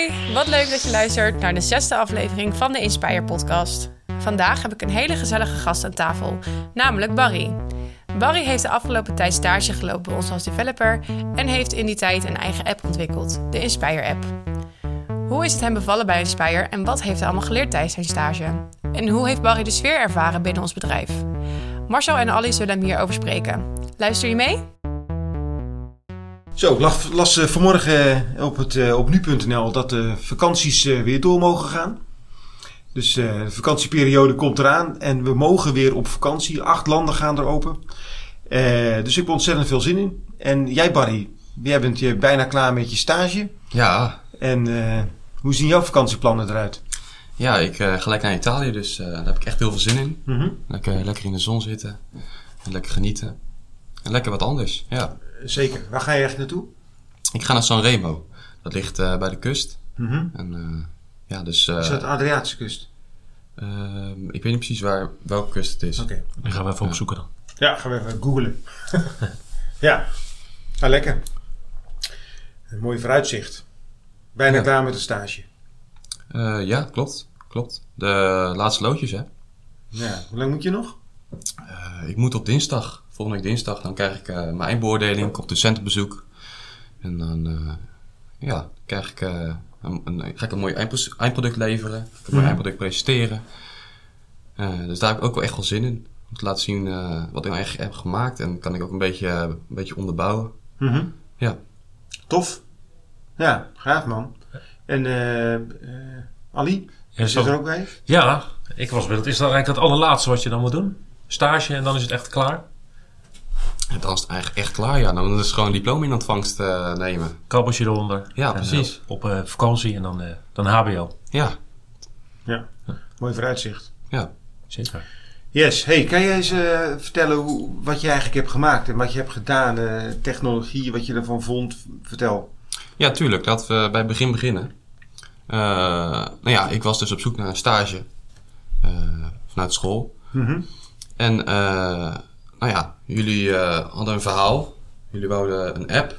Hoi, wat leuk dat je luistert naar de zesde aflevering van de Inspire podcast. Vandaag heb ik een hele gezellige gast aan tafel, namelijk Barry. Barry heeft de afgelopen tijd stage gelopen bij ons als developer en heeft in die tijd een eigen app ontwikkeld, de Inspire app. Hoe is het hem bevallen bij Inspire en wat heeft hij allemaal geleerd tijdens zijn stage? En hoe heeft Barry de sfeer ervaren binnen ons bedrijf? Marcel en Ali zullen hem hierover spreken. Luister je mee? Zo, ik las, las eh, vanmorgen op, het, eh, op nu.nl dat de vakanties eh, weer door mogen gaan. Dus eh, de vakantieperiode komt eraan en we mogen weer op vakantie. Acht landen gaan er open. Eh, dus ik heb ontzettend veel zin in. En jij Barry, jij bent je bijna klaar met je stage. Ja, En eh, hoe zien jouw vakantieplannen eruit? ja ik eh, ga lekker naar Italië, dus eh, daar heb ik echt heel veel zin in. Mhm. Lekker, lekker in de zon zitten. En lekker genieten. En lekker wat anders, ja. Zeker. Waar ga je echt naartoe? Ik ga naar Sanremo. Dat ligt eh, bij de kust. Mhm. En eh, ja, dus... eh, Is dat de Adriatische kust? ehm, ik weet niet precies waar, welke kust het is. Oké. Die gaan we even opzoeken dan. Ja, gaan we even googlen. ja, ah, lekker. Een mooi vooruitzicht. Bijna Ja. klaar met de stage. Eh, ja, klopt. Klopt. De laatste loodjes, hè. Ja, hoe lang moet je nog? Eh, ik moet op dinsdag, volgende week dinsdag, dan krijg ik eh, mijn eindbeoordeling. Ik kom op docentenbezoek. En dan eh, ja, krijg ik, eh, een, een, ga ik een mooi eindpro- eindproduct leveren. Ik ga een mooi Mhm. eindproduct presenteren. Eh, dus daar heb ik ook wel echt wel zin in. Om te laten zien eh, wat ik nou echt heb gemaakt. En kan ik ook een beetje, een beetje onderbouwen. Mhm. Ja. Tof. Ja, gaaf man. En eh eh, Ali, Ja, is zo- er ook bij? ja, ik was benieuwd. Is dat eigenlijk het allerlaatste wat je dan moet doen? Stage en dan is het echt klaar? En dan is het eigenlijk echt klaar. Ja, dan is het gewoon diploma in ontvangst eh, nemen. Kabbeltje eronder. Ja, En, precies. eh, op eh, vakantie en dan, eh, dan HBO. Ja, Ja, mooi vooruitzicht. ja. Zeker. Yes, hey, kan jij eens eh, vertellen hoe, wat je eigenlijk hebt gemaakt en wat je hebt gedaan, eh, technologie, wat je ervan vond? Vertel. Ja, tuurlijk. Laten we bij het begin beginnen. Eh, nou ja, ik was dus op zoek naar een stage eh, vanuit school. Mhm. En eh, nou ja, jullie eh, hadden een verhaal. Jullie wouden een app.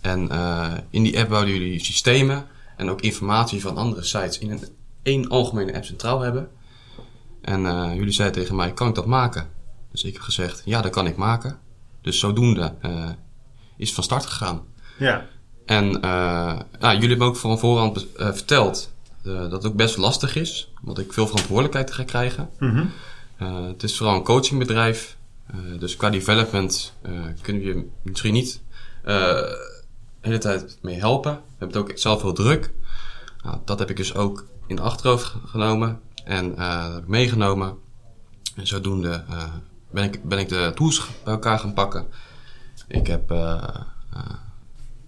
En eh, in die app wouden jullie systemen en ook informatie van andere sites in een één algemene app centraal hebben. En eh, jullie zeiden tegen mij, kan ik dat maken? Dus ik heb gezegd, ja, dat kan ik maken. Dus zodoende eh, is het van start gegaan. Ja. En ja, jullie hebben ook van voorhand verteld dat het ook best lastig is. Omdat ik veel verantwoordelijkheid ga krijgen. Mhm. Het is vooral een coachingbedrijf. Eh, dus qua development eh, kunnen we je misschien niet eh, de hele tijd mee helpen. We hebben het ook zelf heel druk. Nou, dat heb ik dus ook in de achterhoofd ge- genomen. En dat heb ik meegenomen. En zodoende ben, ik, ben ik de tools bij elkaar gaan pakken. Ik heb,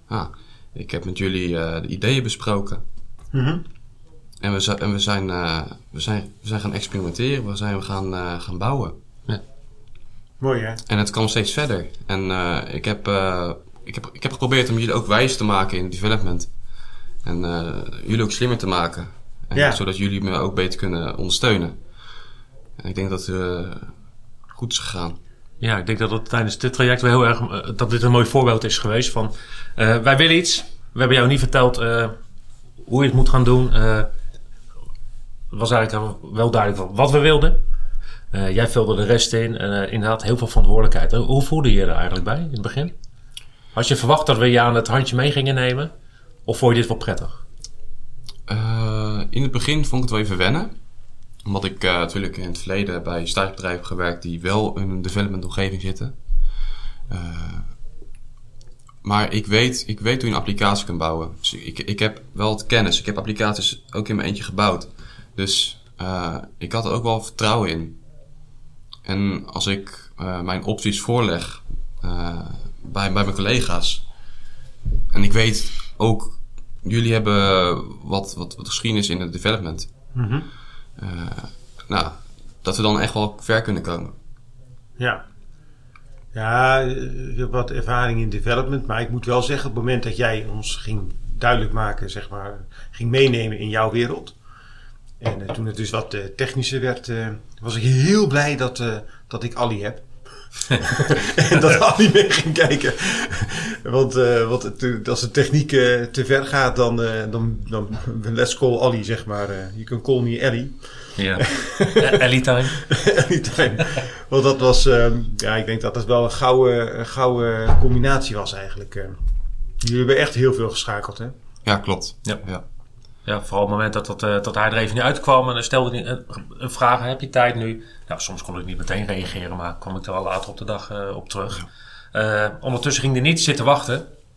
ah, ik heb met jullie de ideeën besproken. Mhm. En we, en we, zijn, we, zijn, we zijn gaan experimenteren, we zijn gaan, eh, gaan bouwen. Mooi hè? En het kwam steeds verder. En eh, ik, heb, eh, ik, heb, ik heb geprobeerd om jullie ook wijs te maken in het development. En eh, jullie ook slimmer te maken. En Ja. Zodat jullie me ook beter kunnen ondersteunen. En ik denk dat het eh, goed is gegaan. Ja, ik denk dat het tijdens dit traject wel heel erg... eh, dat dit een mooi voorbeeld is geweest van... eh, wij willen iets. We hebben jou niet verteld eh, hoe je het moet gaan doen. Eh, het was eigenlijk wel duidelijk van wat we wilden. Eh, jij vulde de rest in. En eh, inderdaad heel veel verantwoordelijkheid. Hoe voelde je je er eigenlijk bij in het begin? Had je verwacht dat we je aan het handje mee gingen nemen? Of vond je dit wel prettig? Eh, in het begin vond ik het wel even wennen. Omdat ik natuurlijk in het verleden bij stagebedrijven heb gewerkt die wel in een development omgeving zitten. Maar ik weet, ik weet hoe je een applicatie kan bouwen. Dus ik, ik heb wel het kennis. Ik heb applicaties ook in mijn eentje gebouwd. Dus ik had er ook wel vertrouwen in. En als ik eh, mijn opties voorleg eh, bij, bij mijn collega's. En ik weet ook jullie hebben wat, wat, wat geschiedenis in het development. Mhm. Eh, nou, dat we dan echt wel ver kunnen komen. Ja. Ja, ik heb wat ervaring in development, maar ik moet wel zeggen, op het moment dat jij ons ging duidelijk maken, zeg maar, ging meenemen in jouw wereld. En eh, toen het dus wat eh, technischer werd, eh, was ik heel blij dat, eh, dat ik Ali heb. en dat Ali mee ging kijken. want uh, want het, als de techniek uh, te ver gaat, dan, uh, dan, dan let's call Ali, zeg maar. Je can call me Ellie. Ja, Ellie time. Ellie time. Want dat was, um, ja, ik denk dat dat wel een gouden, een gouden combinatie was eigenlijk. Jullie hebben echt heel veel geschakeld, hè? Ja, klopt. Ja. ja. Ja, vooral op het moment dat, dat, uh, dat hij er even niet uitkwam en dan stelde hij een, een vraag: heb je tijd nu? Ja, soms kon ik niet meteen reageren, maar kwam ik er al later op de dag uh, op terug. Uh, ondertussen ging hij niet zitten wachten,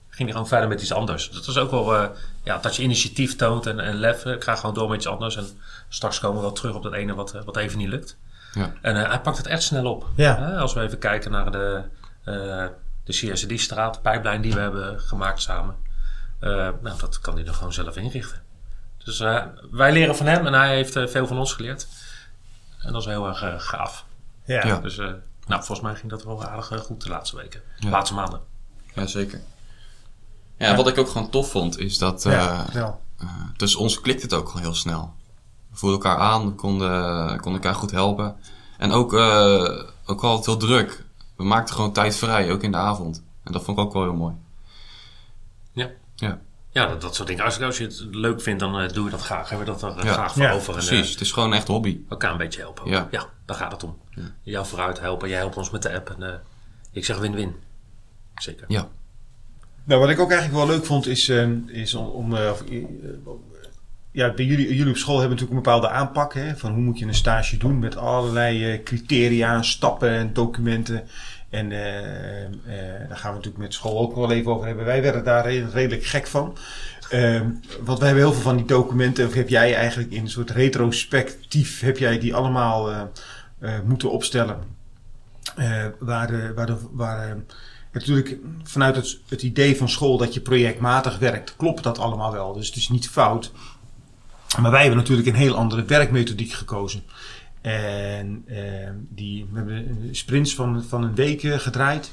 ging hij gewoon verder met iets anders. Dat was ook wel ja, dat je initiatief toont en, en lef. Ik ga gewoon door met iets anders en straks komen we wel terug op dat ene wat, wat even niet lukt. Ja. En hij pakt het echt snel op. Ja. als we even kijken naar de, de CSD-straat, pijplijn die we hebben gemaakt samen. nou, dat kan hij er gewoon zelf inrichten. Dus uh, wij leren van hem en hij heeft uh, veel van ons geleerd. En dat is heel erg uh, gaaf. Ja. ja. Dus nou, volgens mij ging dat wel aardig goed de laatste weken. De laatste maanden. Ja, zeker. Ja, ja, wat ik ook gewoon tof vond, is dat ja, tussen ons klikt het ook gewoon heel snel. We voelden elkaar aan, konden, konden elkaar goed helpen. En ook, ook altijd heel druk. We maakten gewoon tijd vrij, ook in de avond. En dat vond ik ook wel heel mooi. Ja. Ja. Ja, dat, dat soort dingen. Als, als je het leuk vindt, dan uh, doe je dat graag. Hebben we dat er uh, graag voor over. Precies, en, uh, het is gewoon echt hobby. Elkaar een beetje helpen. Ja, ja daar gaat het om. Ja. Jou vooruit helpen, jij helpt ons met de app. En ik zeg win-win. Zeker. Ja. Nou, wat ik ook eigenlijk wel leuk vond, is, is om... om ja, bij jullie, jullie op school hebben natuurlijk een bepaalde aanpak. Hè, van hoe moet je een stage doen met allerlei criteria, stappen en documenten. En uh, uh, daar gaan we natuurlijk met school ook wel even over hebben. Wij werden daar redelijk gek van. Uh, want wij hebben heel veel van die documenten, of heb jij eigenlijk in een soort retrospectief, heb jij die allemaal moeten opstellen. waar waar de, waar, natuurlijk vanuit het, het idee van school dat je projectmatig werkt, klopt dat allemaal wel. Dus het is niet fout. Maar wij hebben natuurlijk een heel andere werkmethodiek gekozen. En uh, die, we hebben sprints van, van een week uh, gedraaid.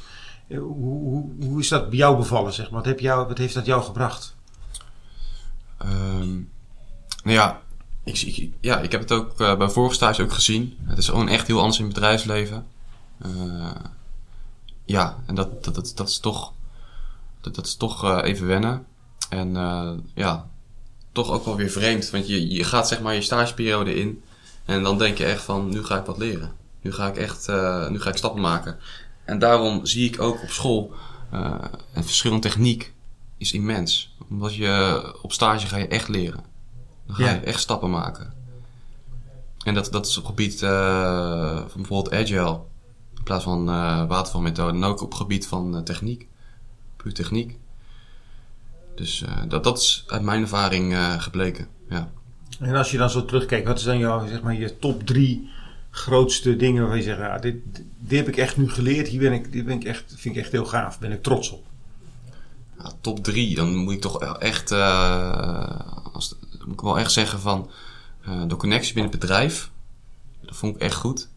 Uh, hoe, hoe, hoe, is dat bij jou bevallen? Zeg maar? wat, heb wat heeft dat jou gebracht? Um, nou ja ik, ja, ik heb het ook bij vorige stage ook gezien. Het is gewoon echt heel anders in het bedrijfsleven. ja, en dat, dat, dat, dat is toch, dat, dat is toch even wennen. En ja, toch ook wel weer vreemd. Want je, je gaat zeg maar je stageperiode in. En dan denk je echt van, nu ga ik wat leren. Nu ga ik echt, uh, nu ga ik stappen maken. En daarom zie ik ook op school, uh, een verschillende techniek is immens. Omdat je op stage ga je echt leren. Dan ga je echt stappen maken. En dat, dat is op het gebied uh, van bijvoorbeeld agile. In plaats van watervalmethode. En ook op het gebied van techniek. Puur techniek. Dus dat, dat is uit mijn ervaring gebleken. Ja. En als je dan zo terugkijkt, wat is dan jouw, zeg maar, je top drie grootste dingen waarvan je zegt, ja, dit, dit heb ik echt nu geleerd, hier ben ik, dit ben ik echt, vind ik echt heel gaaf, ben ik trots op. Ja, top drie, dan moet ik toch echt, uh, als, dan moet ik wel echt zeggen van uh, de connectie binnen het bedrijf, dat vond ik echt goed.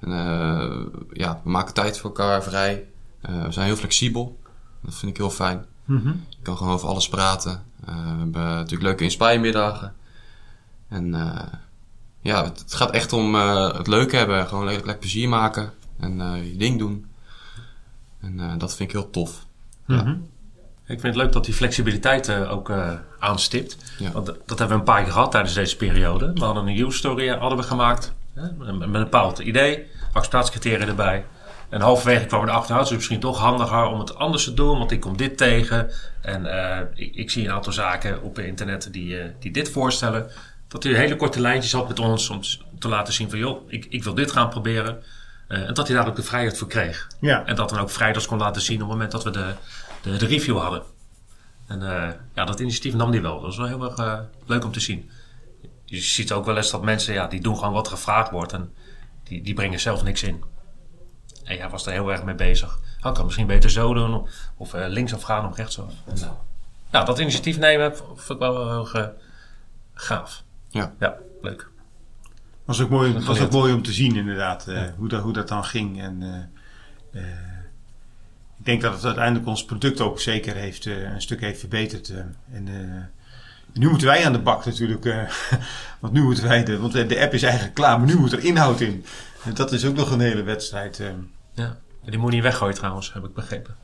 En, uh, ja, we maken tijd voor elkaar vrij, we zijn heel flexibel, dat vind ik heel fijn. Mm -hmm. Ik kan gewoon over alles praten. we hebben natuurlijk leuke inspiremiddagen. En uh, ja, het, het, gaat echt om uh, het leuk hebben. Gewoon lekker, lekker plezier maken. En uh, je ding doen. En dat vind ik heel tof. Mm -hmm. ja. Ik vind het leuk dat die flexibiliteit ook aanstipt. Ja. Want dat hebben we een paar keer gehad tijdens deze periode. We hadden een user story hadden we gemaakt. Hè, met een bepaald idee. Acceptatiecriteria erbij. En halverwege kwam we erachter, nou, het is misschien toch handiger om het anders te doen, want ik kom dit tegen. En uh, ik, ik, zie een aantal zaken op internet die, uh, die dit voorstellen dat hij hele korte lijntjes had met ons om te laten zien van joh, ik, ik wil dit gaan proberen. Uh, en dat hij daar ook de vrijheid voor kreeg. Ja. En dat dan ook vrijdags kon laten zien op het moment dat we de, de, de review hadden. En ja, dat initiatief nam hij wel. Dat was wel heel erg leuk om te zien. Je ziet ook wel eens dat mensen, ja, die doen gewoon wat gevraagd wordt. En die, die brengen zelf niks in. En jij was er heel erg mee bezig. Oh, ik kan misschien beter zo doen. Of, of linksaf gaan of rechtsaf. En, nou, dat initiatief nemen vond ik wel heel erg gaaf. Ja. Ja, leuk. Was ook mooi, was ook mooi om te zien inderdaad, uh, ja. hoe, dat, hoe dat dan ging. En uh, uh, ik denk dat het uiteindelijk ons product ook zeker heeft, een stuk heeft verbeterd. en nu moeten wij aan de bak natuurlijk. want nu moeten wij, de, want de app is eigenlijk klaar, maar nu moet er inhoud in. En dat is ook nog een hele wedstrijd. Ja. Die moet je niet weggooien trouwens, heb ik begrepen.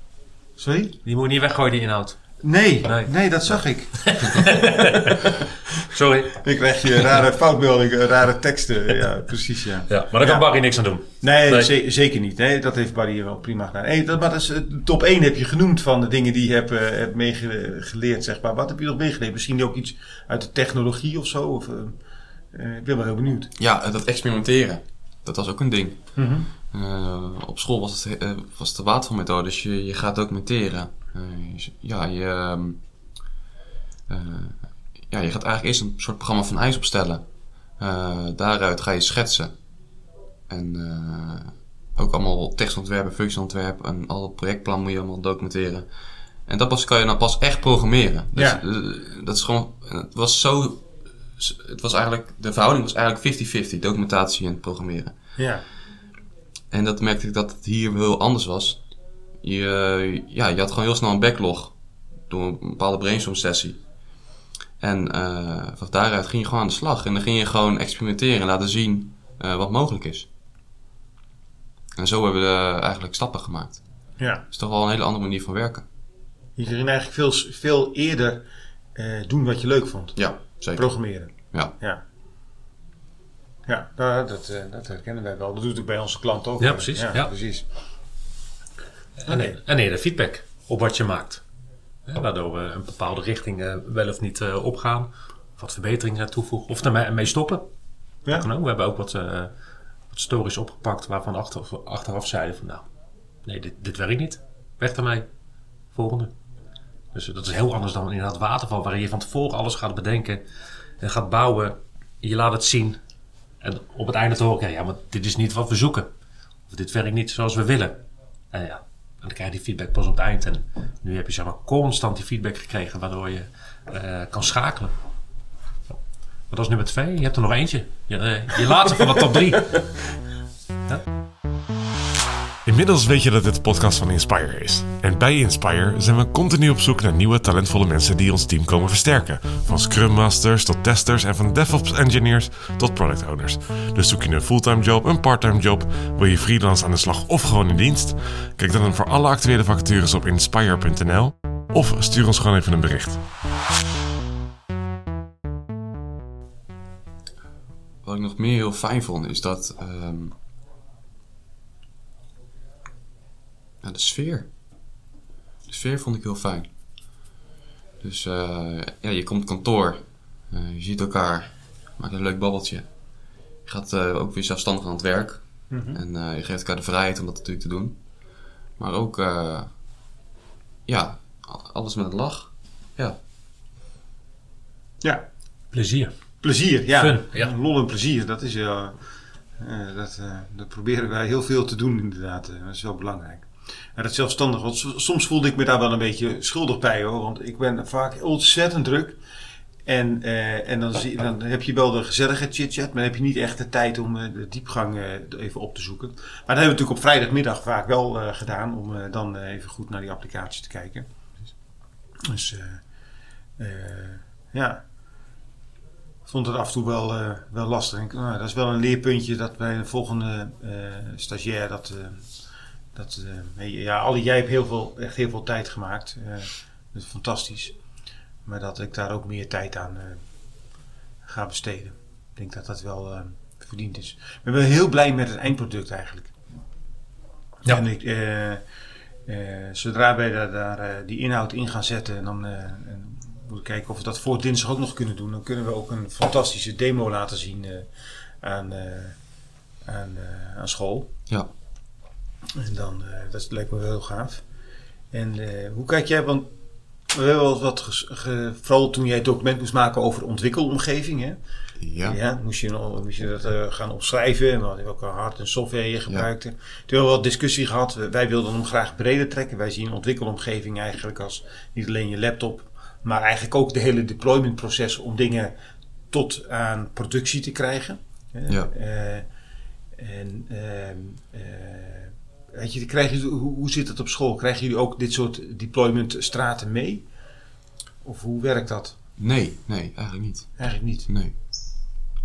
Sorry? Die moet je niet weggooien, die inhoud. Nee, Nee. nee, dat zag ik. Sorry. Ik krijg je rare foutmeldingen, rare teksten. Ja, precies, ja. Ja, maar daar kan Ja. Barry niks aan doen. Nee, Nee. ze- zeker niet. Nee, dat heeft Barry wel prima gedaan. Hey, dat, maar dat is, eh, top 1 heb je genoemd van de dingen die je hebt, eh, hebt meegeleerd, zeg maar. Wat heb je nog meegeleerd? Misschien ook iets uit de technologie of zo? Of, eh, ik ben wel heel benieuwd. Ja, dat experimenteren. Dat was ook een ding. Eh, op school was het, eh, was het de watervalmethode, dus je, je gaat documenteren. Eh, je- ja, je, ehm, eh, ja, je gaat eigenlijk eerst een soort programma van ijs opstellen. Daaruit ga je schetsen. En ook allemaal tekstontwerpen, functieontwerp en al het projectplan moet je allemaal documenteren. En dat pas kan je dan pas echt programmeren. Dus, Ja. dat is gewoon, het was zo, het was eigenlijk, de verhouding was eigenlijk 50-50, documentatie en programmeren. Ja. En dat merkte ik dat het hier heel anders was. Je, eh, ja, je had gewoon heel snel een backlog door een bepaalde brainstorm sessie. En eh, van daaruit ging je gewoon aan de slag. En dan ging je gewoon experimenteren en laten zien eh, wat mogelijk is. En zo hebben we eigenlijk stappen gemaakt. ja. Dat is toch wel een hele andere manier van werken. Je ging eigenlijk veel, veel eerder doen wat je leuk vond. Ja, zeker. Programmeren. Ja. Ja. Ja, nou, dat, eh, dat herkennen wij wel. Dat doet het bij onze klanten ook. Ja, precies. Ja, Ja. precies. En, nee, en nee, de feedback op wat je maakt. Hè, waardoor we een bepaalde richting eh, wel of niet eh, opgaan. Of wat verbeteringen toevoegen. Of ermee mee stoppen. Ja. Ook. We hebben ook wat, eh, wat stories opgepakt waarvan achteraf, achteraf zeiden van nou, nee, dit, dit werkt niet. Weg ermee. Volgende. Dus dat is heel anders dan inderdaad waterval, waarin je van tevoren alles gaat bedenken en gaat bouwen. Je laat het zien. En op het einde te horen, ja, maar dit is niet wat we zoeken. Of dit werkt niet zoals we willen. En ja, en dan krijg je die feedback pas op het eind. En nu heb je zeg maar constant die feedback gekregen, waardoor je eh, kan schakelen. Dat is nummer twee. Je hebt er nog eentje. Je, eh, je laatste van de top drie. Inmiddels weet je dat dit de podcast van Inspire is. En bij Inspire zijn we continu op zoek naar nieuwe talentvolle mensen die ons team komen versterken. Van Scrum Masters tot testers en van DevOps engineers tot product owners. Dus zoek je een fulltime job, een parttime job, wil je freelance aan de slag of gewoon in dienst? Kijk dan voor alle actuele vacatures op inspire.nl of stuur ons gewoon even een bericht. Wat ik nog meer heel fijn vond, is dat... ehm, ja, de sfeer. De sfeer vond ik heel fijn. Dus eh, ja, je komt kantoor. eh, je ziet elkaar. Maakt een leuk babbeltje. Je gaat eh, ook weer zelfstandig aan het werk. En eh, je geeft elkaar de vrijheid om dat natuurlijk te doen. Maar ook... eh, ja, alles met een lach. Ja, Ja, Plezier. plezier. Ja, Fun, ja. lol en plezier. Dat, is, eh, eh, dat, eh, dat proberen wij heel veel te doen inderdaad. Dat is wel belangrijk. En dat zelfstandig, want soms voelde ik me daar wel een beetje schuldig bij hoor. Want ik ben vaak ontzettend druk. En, eh, en dan, zie, dan heb je wel de gezellige chit-chat, maar dan heb je niet echt de tijd om eh, de diepgang eh, even op te zoeken. Maar dat hebben we natuurlijk op vrijdagmiddag vaak wel gedaan, om dan even goed naar die applicatie te kijken. Dus ja, vond het af en toe wel, wel lastig. Nou, dat is wel een leerpuntje dat bij de volgende stagiair dat... dat eh, ja, Ali, jij hebt heel veel, echt heel veel tijd gemaakt. eh, dat is fantastisch. Maar dat ik daar ook meer tijd aan eh, ga besteden. Ik denk dat dat wel verdiend is. Ik ben heel blij met het eindproduct eigenlijk. Ja. En ik, zodra wij daar, daar die inhoud in gaan zetten, en dan en moet ik kijken of we dat voor dinsdag ook nog kunnen doen. Dan kunnen we ook een fantastische demo laten zien aan, aan, aan school. ja. En dan, eh, dat lijkt me wel heel gaaf. En eh, hoe kijk jij, want we hebben wel wat, ge- vooral toen jij het document moest maken over de ontwikkelomgeving, hè? Ja. moest, je, moest je dat eh, gaan opschrijven, en wat- welke hard- en software je gebruikte. Toen hebben we wat discussie gehad, wij wilden hem graag breder trekken. Wij zien ontwikkelomgeving eigenlijk als niet alleen je laptop, maar eigenlijk ook de hele deployment proces om dingen tot aan productie te krijgen. Ja. en ehm, eh, weet je, krijgen hoe, hoe zit het op school? Krijgen jullie ook dit soort deployment straten mee? Of hoe werkt dat? Nee, nee, eigenlijk niet. Eigenlijk niet. Nee.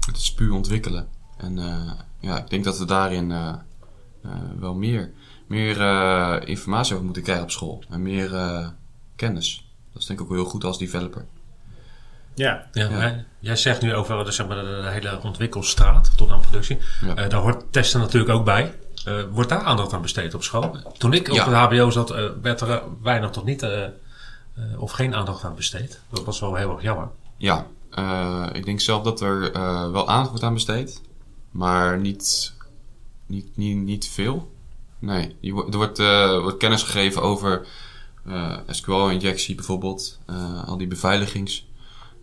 Het is puur ontwikkelen. En eh, ja, ik denk dat we daarin eh, eh, wel meer. meer eh, informatie over moeten krijgen op school. En meer eh, kennis. Dat is denk ik ook wel heel goed als developer. Ja. Ja, Ja. Jij, zegt nu over de, zeg maar, de, de hele ontwikkelstraat tot aan productie. Ja. Eh, daar hoort testen natuurlijk ook bij. Eh, wordt daar aandacht aan besteed op school? Toen ik Ja. op het HBO zat, eh, werd er eh, weinig tot niet of geen aandacht aan besteed. Dat was wel heel erg jammer. Ja, ik denk zelf dat er wel aandacht wordt aan besteed. Maar niet, niet, niet, niet veel. Nee, er wordt, wordt kennis gegeven over SQL-injectie bijvoorbeeld. al die beveiligings...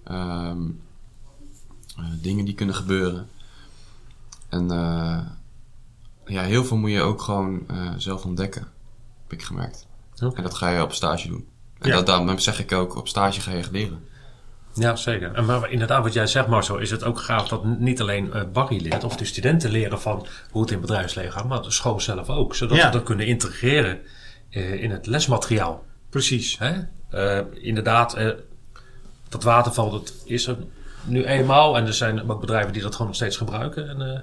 ehm, eh, dingen die kunnen gebeuren. En ja, heel veel moet je ook gewoon eh, zelf ontdekken. Heb ik gemerkt. En dat ga je op stage doen. En Ja. dat, daarom zeg ik ook, op stage ga je leren. Ja, zeker. En maar inderdaad, wat jij zegt, Marcel, is het ook gaaf dat niet alleen eh, Barry leert of de studenten leren van hoe het in het bedrijfsleven gaat, maar de school zelf ook. Zodat Ja. ze dat kunnen integreren eh, in het lesmateriaal. Precies. Hè? Eh, inderdaad, eh, dat waterval dat is er nu eenmaal. En er zijn ook bedrijven die dat gewoon nog steeds gebruiken. En, eh,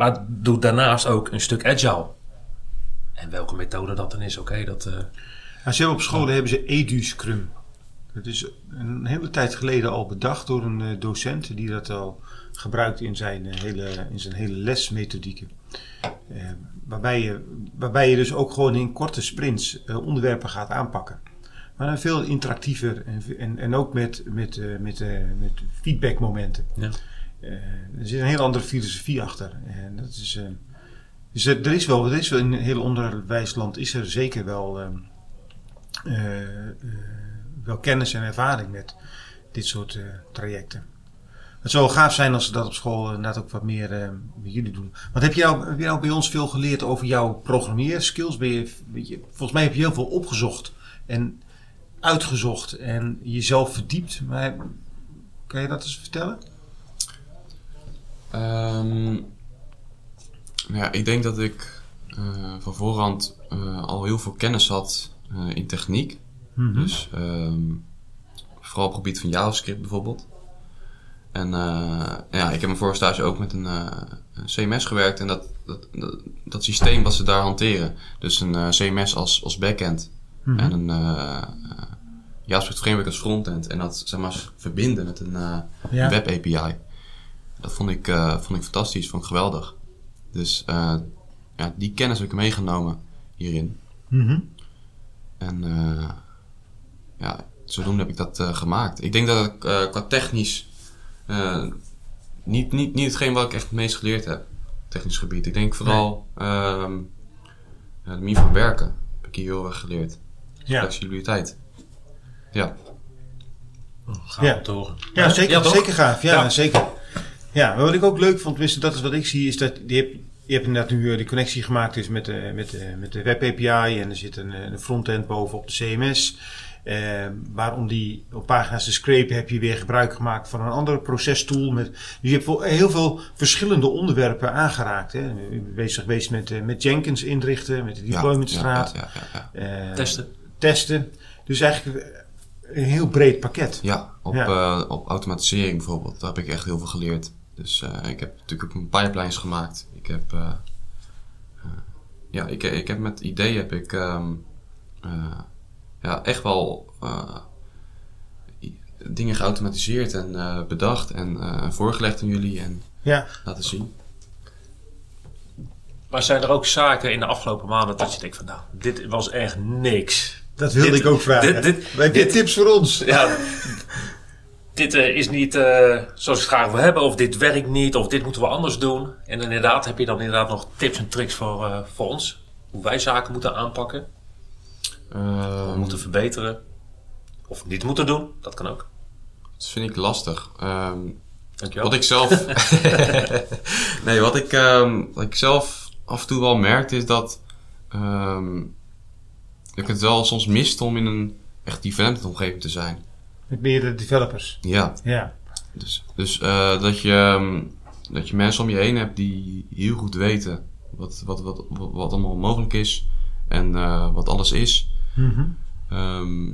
maar doe daarnaast ook een stuk agile. En welke methode dat dan is, oké, dat... eh, Nou, ze hebben op scholen hebben ze EduScrum. Dat is een hele tijd geleden al bedacht door een eh, docent die dat al gebruikt in zijn eh, hele, in zijn hele lesmethodieken. Waarbij, je, waarbij je dus ook gewoon in korte sprints onderwerpen gaat aanpakken. Maar dan veel interactiever en, en, en ook met, met, met, met feedbackmomenten. Ja. Eh, er zit een heel andere filosofie achter. En dat is, eh, dus er, is wel, er is wel in het hele onderwijsland is er zeker wel, ehm, eh, eh, wel kennis en ervaring met dit soort eh, trajecten. Het zou wel gaaf zijn als ze dat op school inderdaad ook wat meer eh, met jullie doen. Want heb je, nou, heb nou bij ons veel geleerd over jouw programmeerskills? Ben je, je, volgens mij heb je heel veel opgezocht en uitgezocht en jezelf verdiept. Maar kan je dat eens vertellen? Ehm, ja, ik denk dat ik eh, van voorhand eh, al heel veel kennis had eh, in techniek. Dus ehm, vooral op het gebied van JavaScript bijvoorbeeld. En ja, ik heb mijn vorige stage ook met een, een CMS gewerkt. En dat, dat, dat, dat systeem wat ze daar hanteren. Dus een CMS als, als backend. En een JavaScript framework als frontend. En dat zeg maar verbinden met een Ja. web API. Dat vond ik, eh, vond ik fantastisch, vond ik geweldig. Dus eh, ja, die kennis heb ik meegenomen hierin. Mhm. En eh, ja, zodoende heb ik dat eh, gemaakt. Ik denk dat ik eh, qua technisch eh, niet, niet, niet hetgeen wat ik echt het meest geleerd heb. Technisch gebied. Ik denk vooral ehm ja, de manier van werken heb ik hier heel erg geleerd. Ja. Flexibiliteit. Ja. gaan Ja. we op te horen. Ja, zeker, Ja, toch? zeker gaaf. Ja, Ja. zeker. Ja, maar wat ik ook leuk vond, tenminste dat is wat ik zie, is dat je hebt, je hebt inderdaad nu eh, de connectie gemaakt dus met, de, met, de, met de web API en er zit een, eh, een frontend bovenop de CMS. Eh, waarom die op pagina's te scrapen heb je weer gebruik gemaakt van een andere procestool. Met, dus je hebt heel veel verschillende onderwerpen aangeraakt. Hè. Je bent bezig geweest met, eh, met Jenkins inrichten, met de deploymentstraat, Ja, ja, ja, ja. eh, Testen. testen. Dus eigenlijk eh, een heel breed pakket. Ja, op, Ja. eh, op automatisering bijvoorbeeld. Daar heb ik echt heel veel geleerd. Dus eh, ik heb natuurlijk ook pipelines gemaakt. Ik heb, eh, eh, ja, ik, ik heb met ideeën heb ik ehm, eh, ja, echt wel eh, dingen geautomatiseerd en eh, bedacht en eh, voorgelegd aan jullie en Ja, laten zien. Maar zijn er ook zaken in de afgelopen maanden dat je denkt van nou, dit was echt niks. dat wilde Dit- ik ook vragen. dit- dit- Heb je dit- tips voor ons? Ja, dit eh, is niet eh, zoals ik het graag wil hebben, of dit werkt niet, of dit moeten we anders doen. En inderdaad, heb je dan inderdaad nog tips en tricks voor, eh, voor ons? Hoe wij zaken moeten aanpakken, Ehm, moeten verbeteren, of niet moeten doen, dat kan ook. dat vind ik lastig. Ehm, Dankjewel. Wat ik zelf. nee, wat ik, ehm, wat ik zelf af en toe wel merkte is dat. ik het wel soms mist om in een echt development omgeving te zijn. Met meerdere developers. Ja, Ja. dus, dus eh, dat, je, ehm, dat je mensen om je heen hebt die heel goed weten wat, wat, wat, wat, wat allemaal mogelijk is en eh, wat alles is. Mhm. Ehm,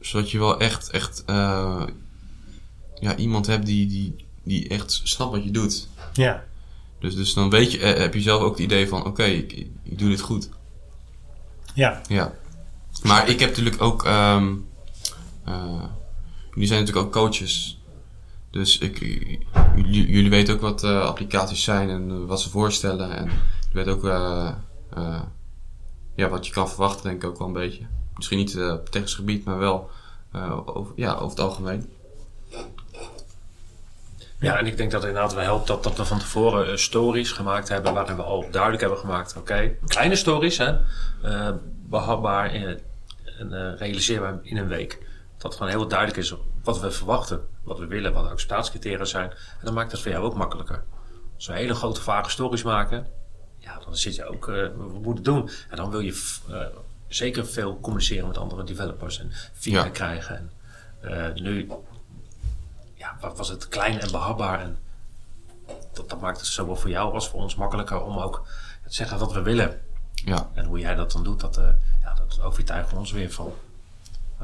zodat je wel echt, echt eh, ja, iemand hebt die, die, die echt snapt wat je doet. Ja. Dus, dus dan weet je, heb je zelf ook het idee van, oké, ik, ik doe dit goed. Ja. Ja. Maar ik heb natuurlijk ook, ehm eh, jullie zijn natuurlijk ook coaches. Dus ik, jullie, weten ook wat eh, applicaties zijn en eh, wat ze voorstellen. En je weet ook eh, eh, ja, wat je kan verwachten, denk ik ook wel een beetje. Misschien niet eh, op technisch gebied, maar wel eh, over, ja, over het algemeen. Ja, en ik denk dat het inderdaad wel helpt dat, dat we van tevoren eh, stories gemaakt hebben waarin we al duidelijk hebben gemaakt, oké, kleine stories, hè, eh, behapbaar en, eh, realiseerbaar in een week. Dat gewoon heel duidelijk is wat we verwachten, wat we willen, wat de acceptatiecriteria zijn. En dan maakt het voor jou ook makkelijker. Als we hele grote vage stories maken, ja, dan zit je ook, eh, we moeten doen. En dan wil je eh, zeker veel communiceren met andere developers en feedback Ja. krijgen. En, eh, nu ja, wa- was het klein en behapbaar. En dat, dat maakt het zowel voor jou als voor ons makkelijker om ook te zeggen wat we willen. Ja, En hoe jij dat dan doet, dat, ja, dat overtuigt ons weer van.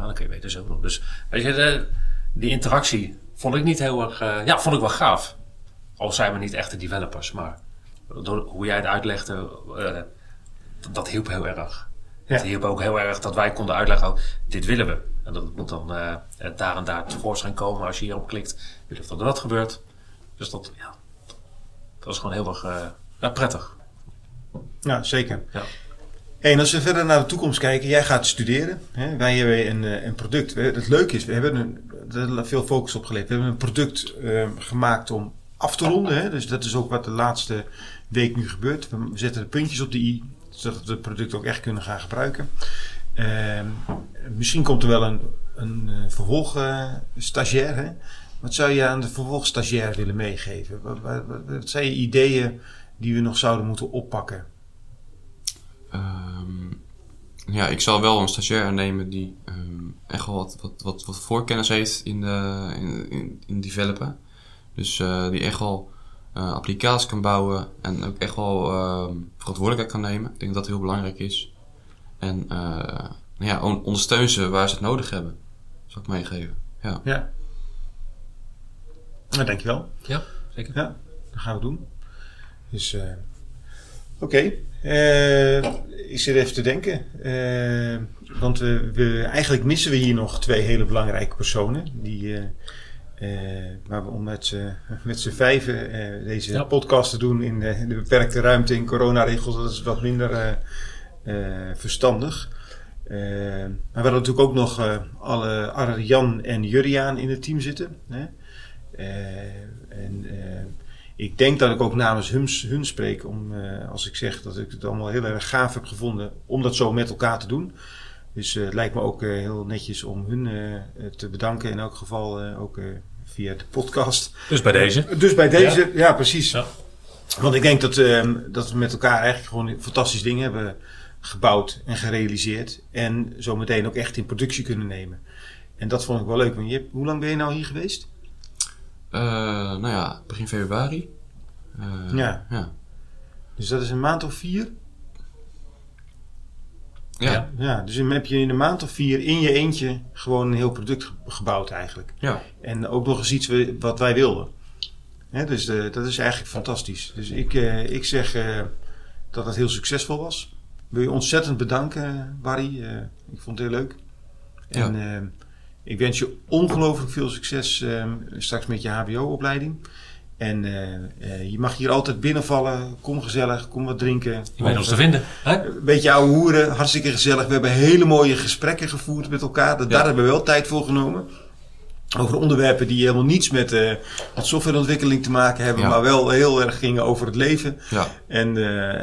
Nou, dan kun je zo. Dus weet je, de, die interactie vond ik niet heel erg. eh, ja, vond ik wel gaaf. Al zijn we niet echte developers, maar door hoe jij het uitlegde, eh, dat, dat hielp heel erg. Ja. Het hielp ook heel erg dat wij konden uitleggen, oh, dit willen we. En dat moet dan eh, daar en daar tevoorschijn komen als je hierop klikt. Wil of dat er wat gebeurt. Dus dat, ja, dat was gewoon heel erg ja, prettig. Ja, zeker. Ja. En als we verder naar de toekomst kijken, jij gaat studeren. Hè? Wij hebben een, eh, een product. Het leuke is, we hebben er veel focus op gelegd. We hebben een product eh, gemaakt om af te ronden. Hè? Dus dat is ook wat de laatste week nu gebeurt. We zetten de puntjes op de i, zodat we het product ook echt kunnen gaan gebruiken. Ehm, misschien komt er wel een, een eh, vervolg stagiair. Hè? Wat zou je aan de vervolgstagiair willen meegeven? Wat, wat, wat- wat zijn je ideeën die we nog zouden moeten oppakken? Ehm, ja, ik zal wel een stagiair nemen die ehm, echt wel wat, wat, wat, wat voorkennis heeft in, de, in, in, in developen. Dus eh, die echt wel eh, applicaties kan bouwen en ook echt wel ehm, verantwoordelijkheid kan nemen. Ik denk dat dat heel belangrijk is. En eh, ja, on- ondersteun ze waar ze het nodig hebben. Zal ik meegeven. Ja. Ja. Nou, dankjewel. Ja, zeker. Ja, dat gaan we doen. Dus, oké. Eh, ik zit even te denken. Eh, want we, we, eigenlijk missen we hier nog twee hele belangrijke personen. Die, eh, waar we om met, z'n- met z'n vijven deze Ja. podcast te doen in, de- in de beperkte ruimte in coronaregels. Dat is wat minder verstandig. Maar we hadden natuurlijk ook nog eh, alle Arjan en Juriaan in het team zitten. Hè? En ik denk dat ik ook namens hun, hun spreek om, eh, als ik zeg dat ik het allemaal heel erg gaaf heb gevonden om dat zo met elkaar te doen. Dus eh, het lijkt me ook eh, heel netjes om hun te bedanken in elk geval ook via de podcast. Dus bij deze. Dus bij deze, ja, precies. Ja. Want ik denk dat, ehm, dat we met elkaar eigenlijk gewoon fantastische dingen hebben gebouwd en gerealiseerd. En zo meteen ook echt in productie kunnen nemen. En dat vond ik wel leuk. Want je hoe lang ben je nou hier geweest? Eh, nou ja, begin februari. Eh, Ja. ja. Dus dat is een maand of vier? Ja. Ja. Ja, dus dan heb je in een maand of vier in je eentje gewoon een heel product ge- gebouwd eigenlijk. ja. En ook nog eens iets wat wij wilden. Hè, dus dat is eigenlijk fantastisch. Dus ik, eh, ik zeg eh, dat het heel succesvol was. Wil je ontzettend bedanken, Barry. Ik vond het heel leuk. En eh, ik wens je ongelooflijk veel succes eh, straks met je HBO-opleiding. En eh, eh, je mag hier altijd binnenvallen. Kom gezellig, kom wat drinken. Je weet ons te vinden. Hè? Een beetje ouwe hoeren, hartstikke gezellig. We hebben hele mooie gesprekken gevoerd met elkaar. Ja. Daar hebben we wel tijd voor genomen. Over onderwerpen die helemaal niets met, eh, met softwareontwikkeling te maken hebben, Ja. maar wel heel erg gingen over het leven. ja. En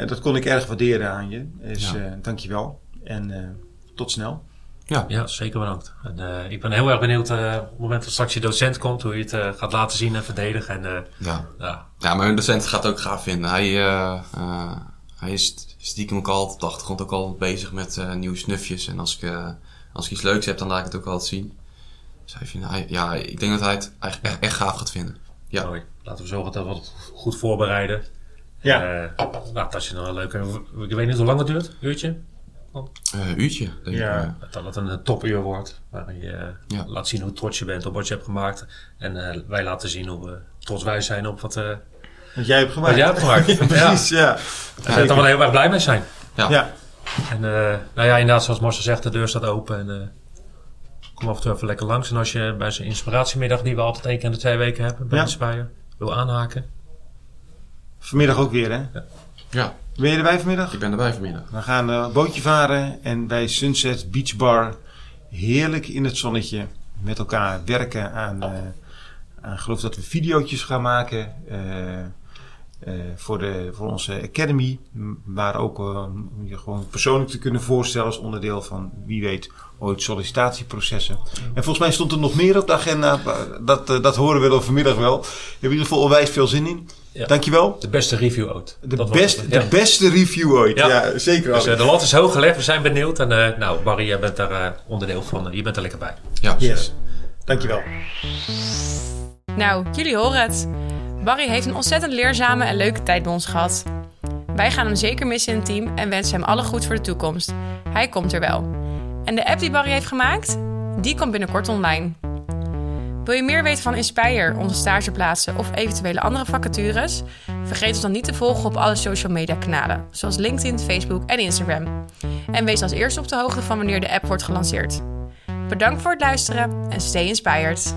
dat kon ik erg waarderen aan je. Dus Ja. eh dankjewel. En tot snel. Ja. Ja, zeker bedankt. En, eh, ik ben heel erg benieuwd eh, op het moment dat straks je docent komt, hoe je het eh, gaat laten zien en verdedigen. En, eh, ja. ja, Ja, maar hun docent gaat het ook gaaf vinden. Hij, eh, eh, hij is stiekem ook altijd op de achtergrond ook al bezig met eh, nieuwe snufjes. En als ik, eh, als ik iets leuks heb, dan laat ik het ook altijd zien. Dus hij vindt, hij, ja, ik denk dat hij het eigenlijk echt, echt gaaf gaat vinden. Ja. mooi. Laten we zorgen dat we het goed voorbereiden. Ja. Nou, dat je dan een leuke... Ik weet niet hoe lang het duurt. Uurtje? Eh, uurtje, denk Ja. ik. eh. Dat het een topuur wordt. Waarin je eh, Ja. laat zien hoe trots je bent op wat je hebt gemaakt. En eh, wij laten zien hoe trots wij zijn op wat, eh, Wat jij hebt gemaakt. Wat jij hebt gemaakt. Ja, Precies, ja. Daar zou je toch wel heel erg blij mee zijn. Ja. Ja. En eh, nou ja, inderdaad, zoals Marcel zegt, de deur staat open. En eh, kom af en toe even lekker langs. En als je bij zo'n inspiratiemiddag, die we altijd één keer in de twee weken hebben, bij Ja. Inspire, wil aanhaken. Vanmiddag ook weer, hè? Ja, Ben je erbij vanmiddag? ik ben erbij vanmiddag. We gaan een bootje varen en bij Sunset Beach Bar heerlijk in het zonnetje met elkaar werken aan, eh aan geloof dat we videootjes gaan maken eh, eh, voor, de, voor onze Academy. m- Waar ook eh, om je gewoon persoonlijk te kunnen voorstellen als onderdeel van wie weet ooit sollicitatieprocessen. En volgens mij stond er nog meer op de agenda. Dat, eh, dat horen we dan vanmiddag wel. We hebben in ieder geval onwijs veel zin in. Ja. Dankjewel. De beste review ooit. De, Dat was best, het. de Ja. beste review ooit. Ja, Ja. zeker. Dus wel. eh, de lat is hoog gelegd, we zijn benieuwd. En eh, nou, Barry, jij bent daar eh, onderdeel van. je bent er lekker bij. Ja, Yes. Dankjewel. Nou, jullie horen het. Barry heeft een ontzettend leerzame en leuke tijd bij ons gehad. Wij gaan hem zeker missen in het team en wensen hem alle goed voor de toekomst. Hij komt er wel. En de app die Barry heeft gemaakt, die komt binnenkort online. Wil je meer weten van Inspire, onze stageplaatsen of eventuele andere vacatures? Vergeet ons dan niet te volgen op alle social media kanalen, zoals LinkedIn, Facebook en Instagram. En wees als eerste op de hoogte van wanneer de app wordt gelanceerd. Bedankt voor het luisteren en stay inspired.